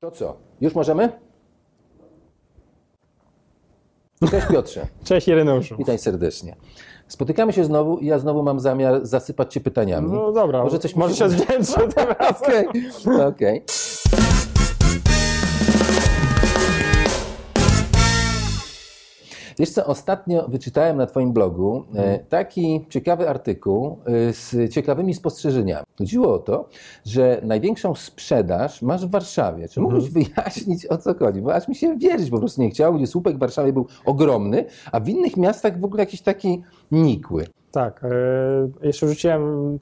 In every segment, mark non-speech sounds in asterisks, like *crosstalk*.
To co? Już możemy? Cześć Piotrze. *laughs* Cześć Ireneuszu. Witaj serdecznie. Spotykamy się znowu i ja znowu mam zamiar zasypać Cię pytaniami. No dobra, Może coś może się zdjęcie *laughs* tym razem. Okej, okej. Wiesz co, ostatnio wyczytałem na Twoim blogu e, taki ciekawy artykuł e, z ciekawymi spostrzeżeniami. Chodziło o to, że największą sprzedaż masz w Warszawie. Czy mógłbyś *laughs* wyjaśnić o co chodzi? Bo aż mi się wierzyć po prostu nie chciało, gdzie słupek w Warszawie był ogromny, a w innych miastach w ogóle jakiś taki nikły. Tak, e, jeszcze rzuciłem,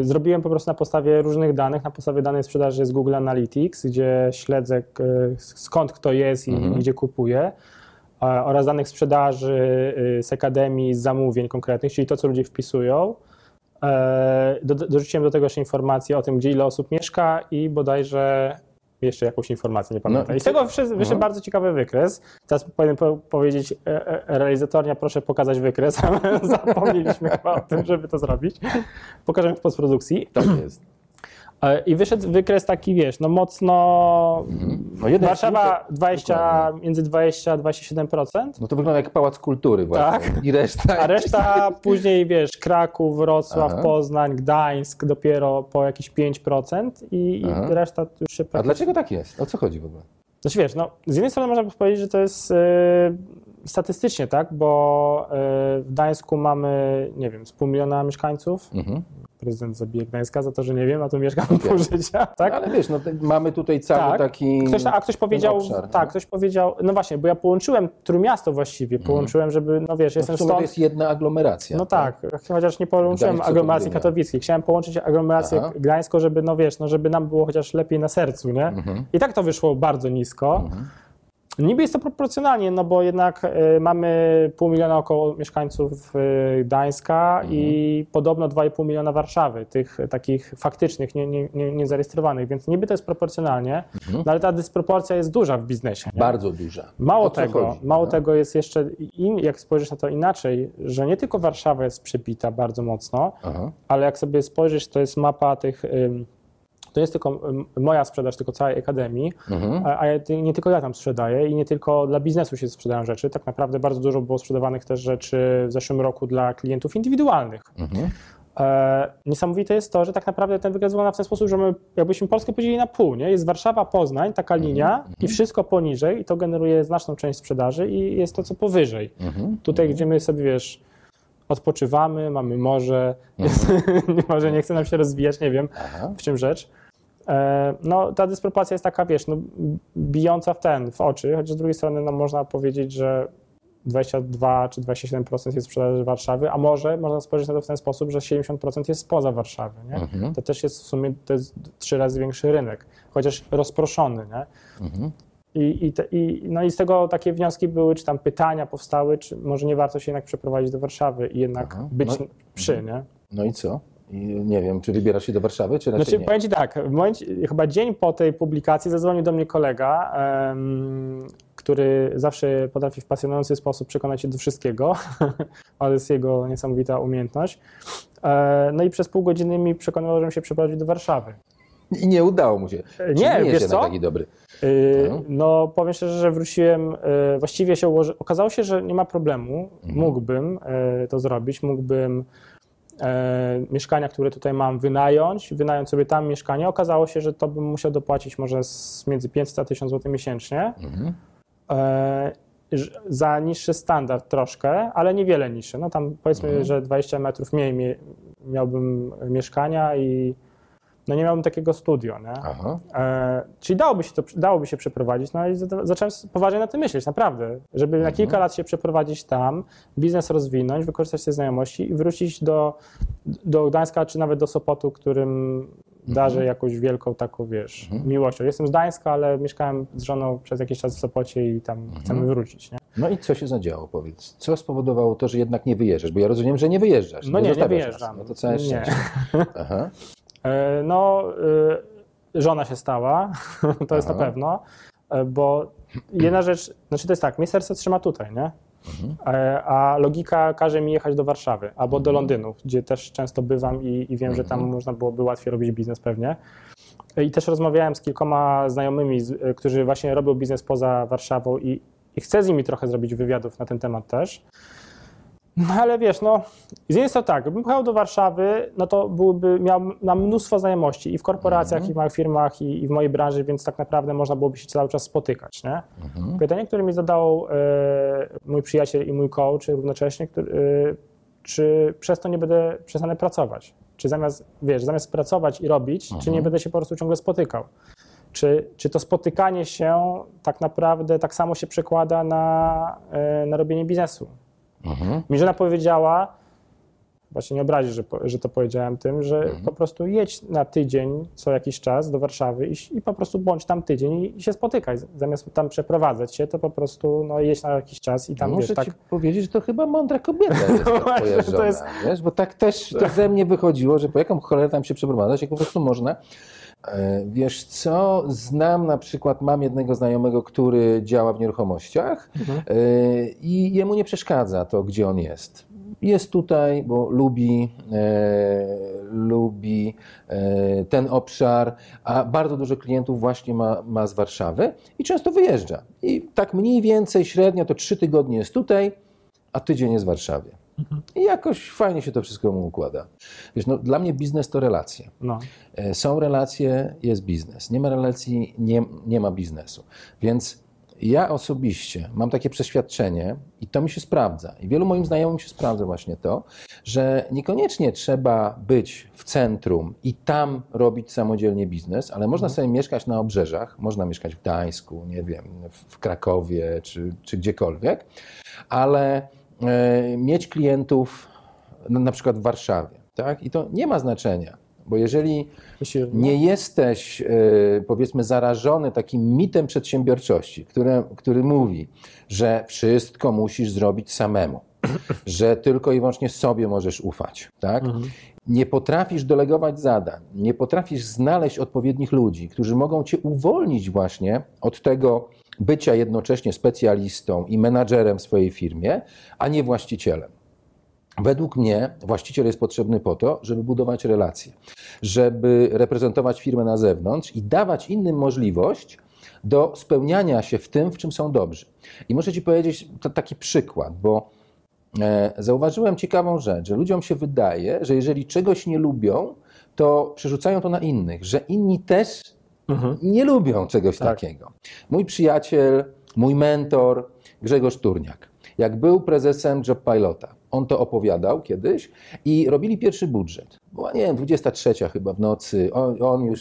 zrobiłem po prostu na podstawie różnych danych, na podstawie danej sprzedaży z Google Analytics, gdzie śledzę skąd kto jest i Mhm. gdzie kupuje, oraz danych sprzedaży e, z akademii, z zamówień konkretnych, czyli to, co ludzie wpisują. E, do- Dorzuciłem do tego jeszcze informacje o tym, gdzie ile osób mieszka i bodajże jeszcze jakąś informację, nie pamiętam. i I z tego wyszedł, No. bardzo ciekawy wykres. Teraz powinien po, powiedzieć e, e, realizatornia, proszę pokazać wykres, *laughs* ale zapomnieliśmy chyba o tym, żeby to zrobić. Pokażemy w postprodukcji. Tak jest. E, I wyszedł wykres taki, wiesz, no mocno... No jeden Warszawa słupek- 20, dokładnie. między 20 a 27%. No to wygląda jak pałac kultury właśnie. I reszta. Tak. A reszta *laughs* później, wiesz, Kraków, Wrocław, Aha. Poznań, Gdańsk dopiero po jakieś 5% i, i reszta już się A dlaczego tak jest? O co chodzi w ogóle? Znaczy wiesz, no, z jednej strony można powiedzieć, że to jest e, statystycznie, tak, bo e, w Gdańsku mamy, nie wiem, z pół miliona mieszkańców. Mhm. Prezydent zabije Gdańska za to, że nie wiem, a tu mieszkam pół życia, tak? Ale wiesz, no, mamy tutaj cały Tak. taki. Ktoś, a ktoś powiedział, obszar, tak, no. ktoś powiedział, no właśnie, bo ja połączyłem Trójmiasto właściwie, połączyłem, żeby, no wiesz, No jestem w sumie to stąd, jest jedna aglomeracja. no tak, chociaż nie połączyłem Gdańsk, co aglomeracji to katowickiej, chciałem połączyć aglomerację Aha. gdańską, żeby, no wiesz, no żeby nam było chociaż lepiej na sercu, nie? Mhm. I tak to wyszło bardzo nisko. Niby jest to proporcjonalnie, no bo jednak y, mamy pół miliona około mieszkańców y, Gdańska i podobno 2,5 miliona Warszawy, tych y, takich faktycznych, nie, nie, nie, niezarejestrowanych, więc niby to jest proporcjonalnie, no ale ta dysproporcja jest duża w biznesie. Nie? Bardzo duża. Mało tego, chodzi? mało No. tego jest jeszcze, in, jak spojrzysz na to inaczej, że nie tylko Warszawa jest przebita bardzo mocno, Aha. ale jak sobie spojrzysz, to jest mapa tych. ym, To nie jest tylko moja sprzedaż, tylko całej akademii, Mhm. a, nie tylko ja tam sprzedaję i nie tylko dla biznesu się sprzedają rzeczy. Tak naprawdę bardzo dużo było sprzedawanych też rzeczy w zeszłym roku dla klientów indywidualnych. Mhm. E, niesamowite jest to, że tak naprawdę ten wykaz wygląda w ten sposób, że my jakbyśmy Polskę podzielili na pół, nie? Jest Warszawa, Poznań, taka Mhm. linia i wszystko poniżej i to generuje znaczną część sprzedaży i jest to, co powyżej. Mhm. Tutaj, gdzie my sobie, wiesz, odpoczywamy, mamy morze, *laughs* jest, może nie chce nam się rozwijać, nie wiem, Aha. w czym rzecz. E, No, ta dysproporcja jest taka, wiesz, no, bijąca w ten, w oczy, choć z drugiej strony no, można powiedzieć, że 22 czy 27% jest sprzedaży Warszawy, a może można spojrzeć na to w ten sposób, że 70% jest spoza Warszawy. Nie? Mhm. To też jest w sumie to jest trzy razy większy rynek, chociaż rozproszony. Nie? Mhm. I, i, te, i, no i z tego takie wnioski były, czy tam pytania powstały, czy może nie warto się jednak przeprowadzić do Warszawy i jednak Aha. być No- przy, nie? No i co? I nie wiem, czy wybierasz się do Warszawy, czy raczej Znaczy, nie? powiem Ci tak, w momencie, chyba dzień po tej publikacji zadzwonił do mnie kolega, em, który zawsze potrafi w pasjonujący sposób przekonać się do wszystkiego, *laughs* ale jest jego niesamowita umiejętność. E, no i przez pół godziny mi przekonywał, żebym się przeprowadził do Warszawy. I nie udało mu się. Czy nie, jest wiesz co? taki dobry. Yy, No. No, powiem szczerze, że wróciłem, yy, właściwie się ułoży... okazało się, że nie ma problemu, Mhm. mógłbym yy, to zrobić, mógłbym mieszkania, które tutaj mam, wynająć, wynająć sobie tam mieszkanie. Okazało się, że to bym musiał dopłacić może z między 500 a 1000 zł miesięcznie. Mhm. Ż- za niższy standard troszkę, ale niewiele niższy. No tam powiedzmy, Mhm. że 20 metrów mniej miałbym mieszkania i no nie miałbym takiego studio, nie? E, czyli dałoby się to, dałoby się przeprowadzić, no i za- zacząłem poważnie na tym myśleć, naprawdę, żeby na kilka lat się przeprowadzić tam, biznes rozwinąć, wykorzystać te znajomości i wrócić do, do Gdańska, czy nawet do Sopotu, którym darzę jakąś wielką taką, wiesz, miłością. Jestem z Gdańska, ale mieszkałem z żoną przez jakiś czas w Sopocie i tam chcemy wrócić, nie? No i co się zadziało, powiedz? Co spowodowało to, że jednak nie wyjeżdżasz? Bo ja rozumiem, że nie wyjeżdżasz. No nie, nie zostawiasz wyjeżdżam. Nas. No to całe Nie. szczęście. *laughs* Aha. E, No, y, żona się stała, *laughs* to jest na pewno, e, bo jedna rzecz, znaczy to jest tak, mnie serce trzyma tutaj, nie? E, A logika każe mi jechać do Warszawy albo do Londynu, gdzie też często bywam i, i wiem, że tam można byłoby łatwiej robić biznes pewnie. I też rozmawiałem z kilkoma znajomymi, którzy właśnie robią biznes poza Warszawą i, i chcę z nimi trochę zrobić wywiadów na ten temat też. No ale wiesz, no, z jednej strony tak, gdybym pojechał do Warszawy, no to byłby, miał na mnóstwo znajomości i w korporacjach, i w małych firmach, i, i w mojej branży, więc tak naprawdę można byłoby się cały czas spotykać, nie? Pytanie, które mi zadał e, mój przyjaciel i mój coach równocześnie, który, e, czy przez to nie będę przestanę pracować? Czy zamiast, wiesz, zamiast pracować i robić, czy nie będę się po prostu ciągle spotykał? Czy, czy to spotykanie się tak naprawdę tak samo się przekłada na, e, na robienie biznesu? Mhm. Mi żona powiedziała, właśnie nie obrazisz, że, że to powiedziałem tym, że Mhm. po prostu jedź na tydzień co jakiś czas do Warszawy i, i po prostu bądź tam tydzień i, i się spotykaj. Zamiast tam przeprowadzać się, to po prostu no, jedź na jakiś czas i tam Muszę wiesz, tak. powiedzieć, że to chyba mądra kobieta *laughs* jest ta właśnie, twoja to żona, jest- wiesz? Bo tak też to ze mnie wychodziło, że po jaką cholerę tam się przeprowadzać, jak po prostu można. E, Wiesz co, znam na przykład, mam jednego znajomego, który działa w nieruchomościach Mhm. e, i jemu nie przeszkadza to, gdzie on jest. Jest tutaj, bo lubi, e, lubi e, ten obszar, a bardzo dużo klientów właśnie ma, ma z Warszawy i często wyjeżdża. I tak mniej więcej średnio to trzy tygodnie jest tutaj, a tydzień jest w Warszawie. I jakoś fajnie się to wszystko mu układa. Wiesz, no, dla mnie biznes to relacje. No. E, Są relacje, jest biznes. Nie ma relacji, nie, nie ma biznesu. Więc ja osobiście mam takie przeświadczenie i to mi się sprawdza. I wielu moim znajomym się sprawdza właśnie to, że niekoniecznie trzeba być w centrum i tam robić samodzielnie biznes, ale można sobie mieszkać na obrzeżach, można mieszkać w Gdańsku, nie wiem, w Krakowie czy, czy gdziekolwiek, ale mieć klientów no, na przykład w Warszawie. Tak? I to nie ma znaczenia, bo jeżeli nie jesteś, e, powiedzmy, zarażony takim mitem przedsiębiorczości, które, który mówi, że wszystko musisz zrobić samemu, *clears throat* że tylko i wyłącznie sobie możesz ufać, tak? Nie potrafisz delegować zadań, nie potrafisz znaleźć odpowiednich ludzi, którzy mogą cię uwolnić właśnie od tego bycia jednocześnie specjalistą i menadżerem w swojej firmie, a nie właścicielem. Według mnie właściciel jest potrzebny po to, żeby budować relacje, żeby reprezentować firmę na zewnątrz i dawać innym możliwość do spełniania się w tym, w czym są dobrzy. I muszę Ci powiedzieć taki przykład, bo e, zauważyłem ciekawą rzecz, że ludziom się wydaje, że jeżeli czegoś nie lubią, to przerzucają to na innych, że inni też nie lubią czegoś Tak. takiego. Mój przyjaciel, mój mentor Grzegorz Turniak, jak był prezesem Job Pilota, on to opowiadał kiedyś i robili pierwszy budżet. Była, nie wiem, 23 chyba w nocy, on, on już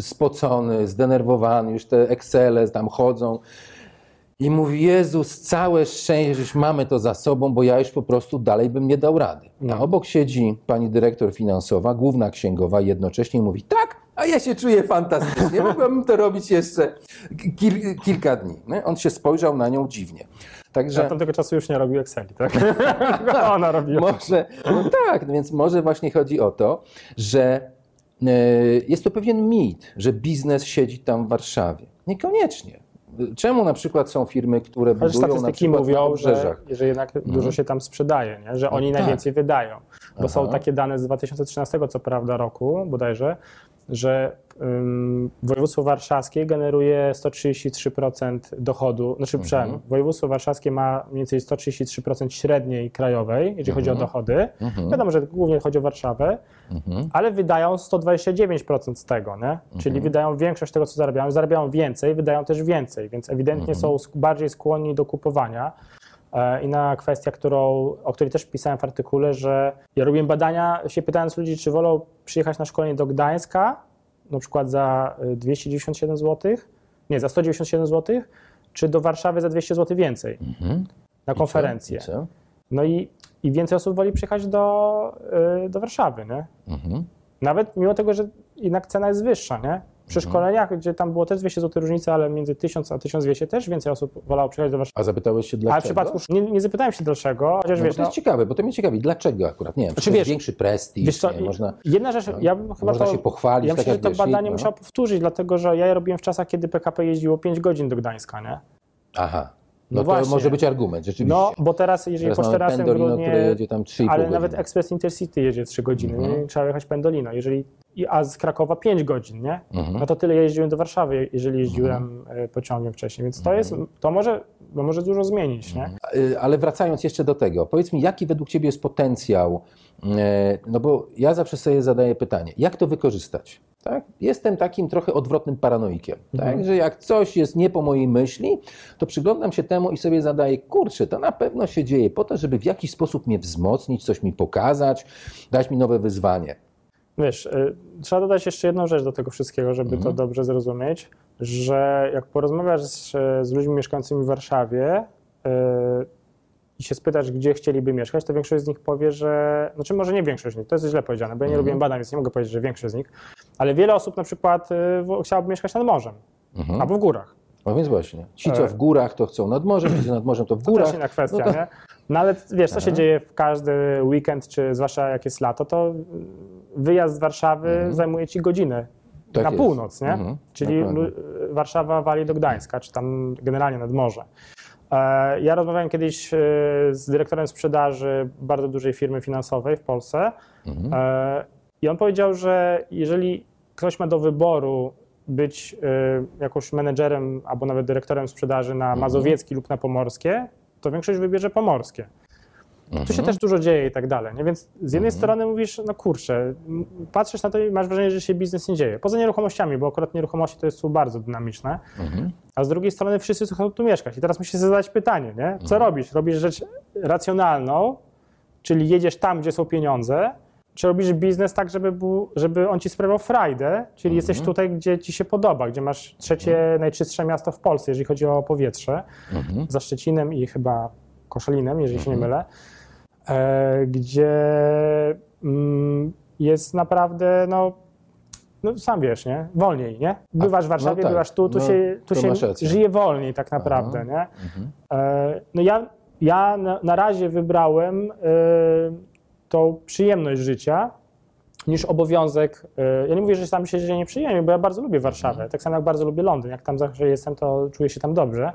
spocony, zdenerwowany, już te Excele tam chodzą. I mówi, Jezus, całe szczęście, że już mamy to za sobą, bo ja już po prostu dalej bym nie dał rady. A obok siedzi pani dyrektor finansowa, główna księgowa, jednocześnie mówi, tak, a ja się czuję fantastycznie, mogłabym to robić jeszcze kil, kilka dni. On się spojrzał na nią dziwnie. Także Od tamtego czasu już nie robił Exceli, tak? *laughs* Ona robiła. może, no tak, więc może właśnie chodzi o to, że e, jest to pewien mit, że biznes siedzi tam w Warszawie. Niekoniecznie. Czemu na przykład są firmy, które Chociaż budują na statystyki przykład na mówią, że, że jednak dużo się tam sprzedaje, nie? że oni tak. najwięcej wydają. Bo są Aha. takie dane z 2013 co prawda roku bodajże, że województwo warszawskie generuje 133% dochodu, znaczy mhm. województwo warszawskie ma mniej więcej 133% średniej krajowej, jeżeli chodzi o dochody. Wiadomo, że głównie chodzi o Warszawę, ale wydają 129% z tego, nie? czyli wydają większość tego, co zarabiają, zarabiają więcej, wydają też więcej, więc ewidentnie są sk- bardziej skłonni do kupowania. E, Inna kwestia, którą, o której też pisałem w artykule, że ja robiłem badania, się pytając ludzi, czy wolą przyjechać na szkolenie do Gdańska, na przykład za y, 297 zł, nie, za 197 zł, czy do Warszawy za 200 zł więcej na konferencję. I co? No i, i więcej osób woli przyjechać do, y, do Warszawy, nie? Mhm. Nawet mimo tego, że jednak cena jest wyższa, nie? Przy szkoleniach, gdzie tam było też 200 zł różnicy, ale między 1000 a 1200 też więcej osób wolało przyjechać do Warszawy. A zapytałeś się Ale dlaczego? w przypadku, nie, nie zapytałem się dlaczego, chociaż no, wiesz, to no, jest ciekawe, bo to mnie ciekawi. Dlaczego akurat? Nie wiem, czy Znaczy, wiesz, większy prestiż, wiesz co, nie? można... jedna rzecz, ja bym chyba można to, się pochwalić, ja tak myślę, jak że to wiesz, badanie no. musiał powtórzyć, dlatego że ja je robiłem w czasach, kiedy PKP jeździło 5 godzin do Gdańska, nie? Aha. No, to właśnie. może być argument, rzeczywiście. No, bo teraz, jeżeli Teraz mamy rasem Pendolino, grudnie, które jedzie tam 3,5 ale godziny. nawet Express Intercity jedzie 3 godziny, Mhm. nie? trzeba jechać Pendolino, jeżeli, a z Krakowa 5 godzin, nie? Mhm. No to tyle jeździłem do Warszawy, jeżeli jeździłem e, pociągiem wcześniej, więc to jest, to może, to może dużo zmienić, nie? Y, Ale wracając jeszcze do tego, powiedz mi, jaki według Ciebie jest potencjał? e, No bo ja zawsze sobie zadaję pytanie, jak to wykorzystać? Tak? Jestem takim trochę odwrotnym paranoikiem, tak? że jak coś jest nie po mojej myśli, to przyglądam się temu i sobie zadaję, kurczę, to na pewno się dzieje po to, żeby w jakiś sposób mnie wzmocnić, coś mi pokazać, dać mi nowe wyzwanie. Wiesz, y, trzeba dodać jeszcze jedną rzecz do tego wszystkiego, żeby to dobrze zrozumieć, że jak porozmawiasz z, z ludźmi mieszkającymi w Warszawie y, i się spytasz, gdzie chcieliby mieszkać, to większość z nich powie, że, znaczy może nie większość z nich, to jest źle powiedziane, bo ja nie robiłem badań, więc nie mogę powiedzieć, że większość z nich, ale wiele osób na przykład y, chciałoby mieszkać nad morzem albo w górach. No więc właśnie, ci co E. w górach to chcą nad morzem, ci co nad morzem to w To górach. też inna kwestia, No to- nie? No ale wiesz, co się dzieje w każdy weekend, czy zwłaszcza jak jest lato, to wyjazd z Warszawy zajmuje ci godzinę Mhm. Tak na jest. północ, nie? Mhm, Czyli Warszawa wali do Gdańska, czy tam generalnie nad morze. E, Ja rozmawiałem kiedyś e, z dyrektorem sprzedaży bardzo dużej firmy finansowej w Polsce Mhm. e, i on powiedział, że jeżeli ktoś ma do wyboru być jakąś menedżerem albo nawet dyrektorem sprzedaży na Mhm. mazowiecki lub na pomorskie, to większość wybierze pomorskie. Tu się też dużo dzieje i tak dalej. Nie? Więc z jednej strony mówisz, no kurczę, patrzysz na to i masz wrażenie, że się biznes nie dzieje. Poza nieruchomościami, bo akurat nieruchomości to jest tu bardzo dynamiczne. Mhm. A z drugiej strony wszyscy chcą tu mieszkać. I teraz musisz zadać pytanie, nie? Co robisz? Robisz rzecz racjonalną, czyli jedziesz tam, gdzie są pieniądze, czy robisz biznes tak, żeby, był, żeby on ci sprawiał frajdę, czyli jesteś tutaj, gdzie ci się podoba, gdzie masz trzecie najczystsze miasto w Polsce, jeżeli chodzi o powietrze, za Szczecinem i chyba Koszalinem, jeżeli się nie mylę, e, gdzie mm, jest naprawdę, no, no sam wiesz, nie? Wolniej, nie? Bywasz w Warszawie, tak, bywasz tu, tu no, się, tu się żyje wolniej tak naprawdę, nie? E, no ja, ja na, na razie wybrałem e, tą przyjemność życia niż obowiązek. e, Ja nie mówię, że tam się dzieje nieprzyjemnie, bo ja bardzo lubię Warszawę, tak samo jak bardzo lubię Londyn. Jak tam zawsze jestem, to czuję się tam dobrze.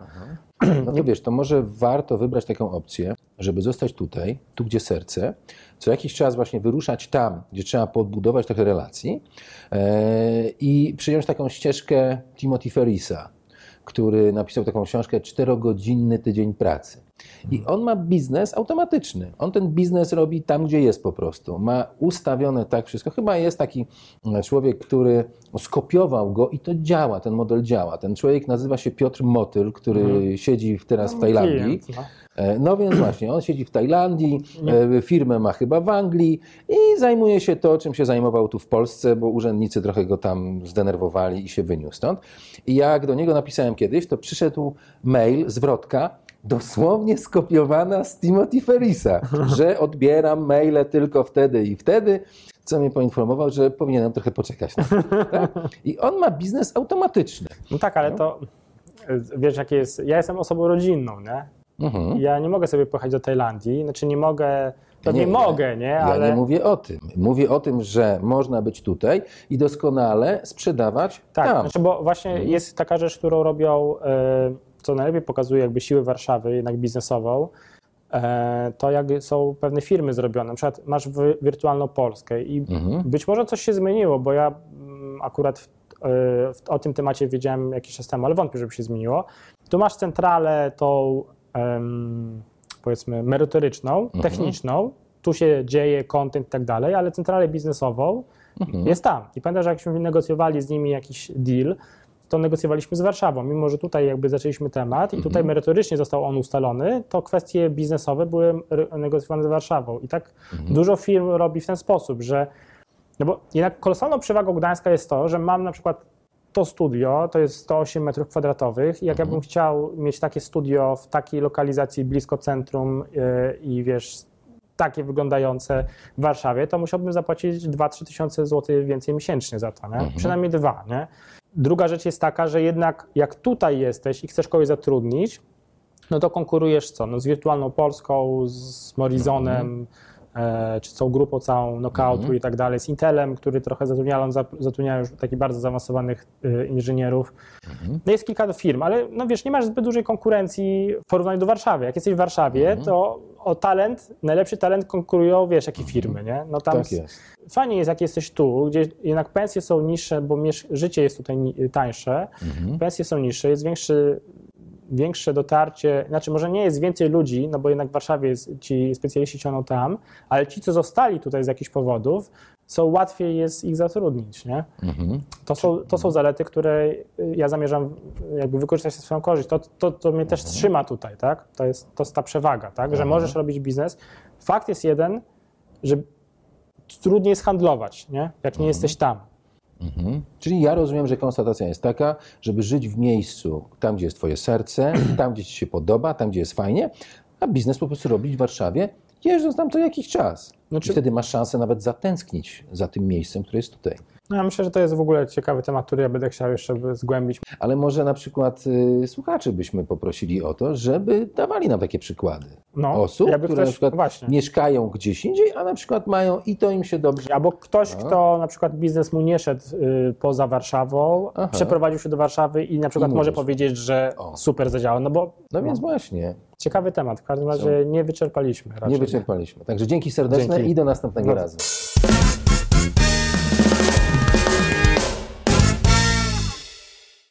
No to wiesz, to może warto wybrać taką opcję, żeby zostać tutaj, tu gdzie serce, co jakiś czas właśnie wyruszać tam, gdzie trzeba podbudować trochę relacji e, i przyjąć taką ścieżkę Timothy Ferrisa, który napisał taką książkę Czterogodzinny tydzień pracy. I on ma biznes automatyczny. On ten biznes robi tam, gdzie jest po prostu. Ma ustawione tak wszystko. Chyba jest taki e, człowiek, który skopiował go i to działa, ten model działa. Ten człowiek nazywa się Piotr Motyl, który siedzi w- teraz w Tajlandii. No. E, No więc właśnie, on siedzi w Tajlandii, e, firmę ma chyba w Anglii i zajmuje się to, czym się zajmował tu w Polsce, bo urzędnicy trochę go tam zdenerwowali i się wyniósł stąd. I jak do niego napisałem kiedyś, to przyszedł mail, zwrotka, dosłownie skopiowana z Timothy Ferrisa, że odbieram maile tylko wtedy i wtedy, co mnie poinformował, że powinienem trochę poczekać. Na to, tak? I on ma biznes automatyczny. No tak, ale to e, wiesz, jakie jest. Ja jestem osobą rodzinną, nie? Mhm. Ja nie mogę sobie pojechać do Tajlandii, znaczy nie mogę, pewnie Nie, nie. mogę, nie? Ja Ale nie mówię o tym. Mówię o tym, że można być tutaj i doskonale sprzedawać tak, tam. znaczy, bo właśnie Mhm. jest taka rzecz, którą robią, e, co najlepiej pokazuje jakby siłę Warszawy, jednak biznesową, e, to jak są pewne firmy zrobione. Na przykład masz wi- wirtualną Polskę i Mhm. być może coś się zmieniło, bo ja mm, akurat w, e, w, o tym temacie wiedziałem jakiś czas temu, ale wątpię, żeby się zmieniło. Tu masz centralę tą em, powiedzmy merytoryczną, techniczną, tu się dzieje content i tak dalej, ale centralę biznesową jest tam. I pamiętam, że jakśmy negocjowali z nimi jakiś deal, to negocjowaliśmy z Warszawą. Mimo, że tutaj jakby zaczęliśmy temat i tutaj merytorycznie został on ustalony, to kwestie biznesowe były negocjowane z Warszawą. I tak dużo firm robi w ten sposób, że no bo jednak kolosalną przewagą Gdańska jest to, że mam na przykład to studio, to jest 108 metrów kwadratowych i jak ja bym chciał mieć takie studio w takiej lokalizacji blisko centrum yy, i wiesz, takie wyglądające w Warszawie, to musiałbym zapłacić 2-3 tysiące złotych więcej miesięcznie za to, nie? przynajmniej dwa. Nie? Druga rzecz jest taka, że jednak jak tutaj jesteś i chcesz kogoś zatrudnić, no to konkurujesz co? No z Wirtualną Polską, z Morizonem, e, czy całą grupą całą knockoutu i tak dalej, z Intelem, który trochę zatrudniają, zatrudniają już takich bardzo zaawansowanych e, inżynierów. No jest kilka firm, ale no wiesz, nie masz zbyt dużej konkurencji w porównaniu do Warszawy. Jak jesteś w Warszawie, to o talent, najlepszy talent konkurują, wiesz, jakie firmy, nie? No tam Tak jest. fajnie jest, jak jesteś tu, gdzie jednak pensje są niższe, bo życie jest tutaj tańsze, pensje są niższe, jest większy, większe dotarcie, znaczy może nie jest więcej ludzi, no bo jednak w Warszawie jest, ci specjaliści ciągną tam, ale ci, co zostali tutaj z jakichś powodów, są łatwiej jest ich zatrudnić, nie? To, są, to są zalety, które y, ja zamierzam jakby wykorzystać na swoją korzyść. To, to, to mnie też trzyma tutaj, tak? To jest, to jest ta przewaga, tak? Że możesz robić biznes. Fakt jest jeden, że trudniej jest handlować, nie? Jak nie jesteś tam. Mhm. Czyli ja rozumiem, że konstatacja jest taka, żeby żyć w miejscu, tam gdzie jest twoje serce, *clears throat* tam gdzie ci się podoba, tam gdzie jest fajnie, a biznes po prostu robić w Warszawie, jeżdżąc tam co jakiś czas. Znaczy- I wtedy masz szansę nawet zatęsknić za tym miejscem, które jest tutaj. No, ja myślę, że to jest w ogóle ciekawy temat, który ja będę chciał jeszcze zgłębić. Ale może na przykład y, słuchaczy byśmy poprosili o to, żeby dawali nam takie przykłady No, osób, które ktoś- na przykład właśnie. mieszkają gdzieś indziej, a na przykład mają i to im się dobrze. Albo ktoś, No. kto na przykład biznes mu nie szedł y, poza Warszawą, Aha. przeprowadził się do Warszawy i na przykład I może powiedzieć, że O. super zadziałał. No bo No więc właśnie, ciekawy temat. W każdym razie nie wyczerpaliśmy. Raczej. nie wyczerpaliśmy. Także dzięki serdeczne Dzięki. i do następnego No. razu.